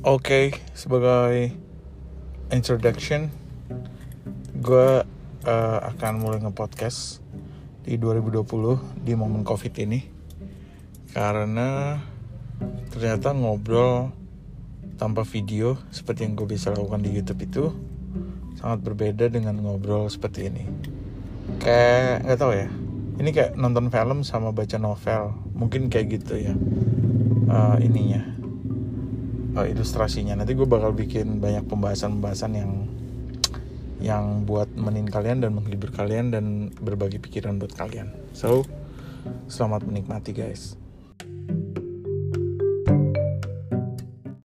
Oke, sebagai introduction, gue uh, akan mulai nge-podcast di 2020 di momen COVID ini. Karena ternyata ngobrol tanpa video seperti yang gue bisa lakukan di YouTube itu sangat berbeda dengan ngobrol seperti ini. Kayak nggak tahu ya, ini kayak nonton film sama baca novel, mungkin kayak gitu ya uh, ininya uh, ilustrasinya. Nanti gue bakal bikin banyak pembahasan-pembahasan yang yang buat menin kalian dan menghibur kalian dan berbagi pikiran buat kalian. So selamat menikmati guys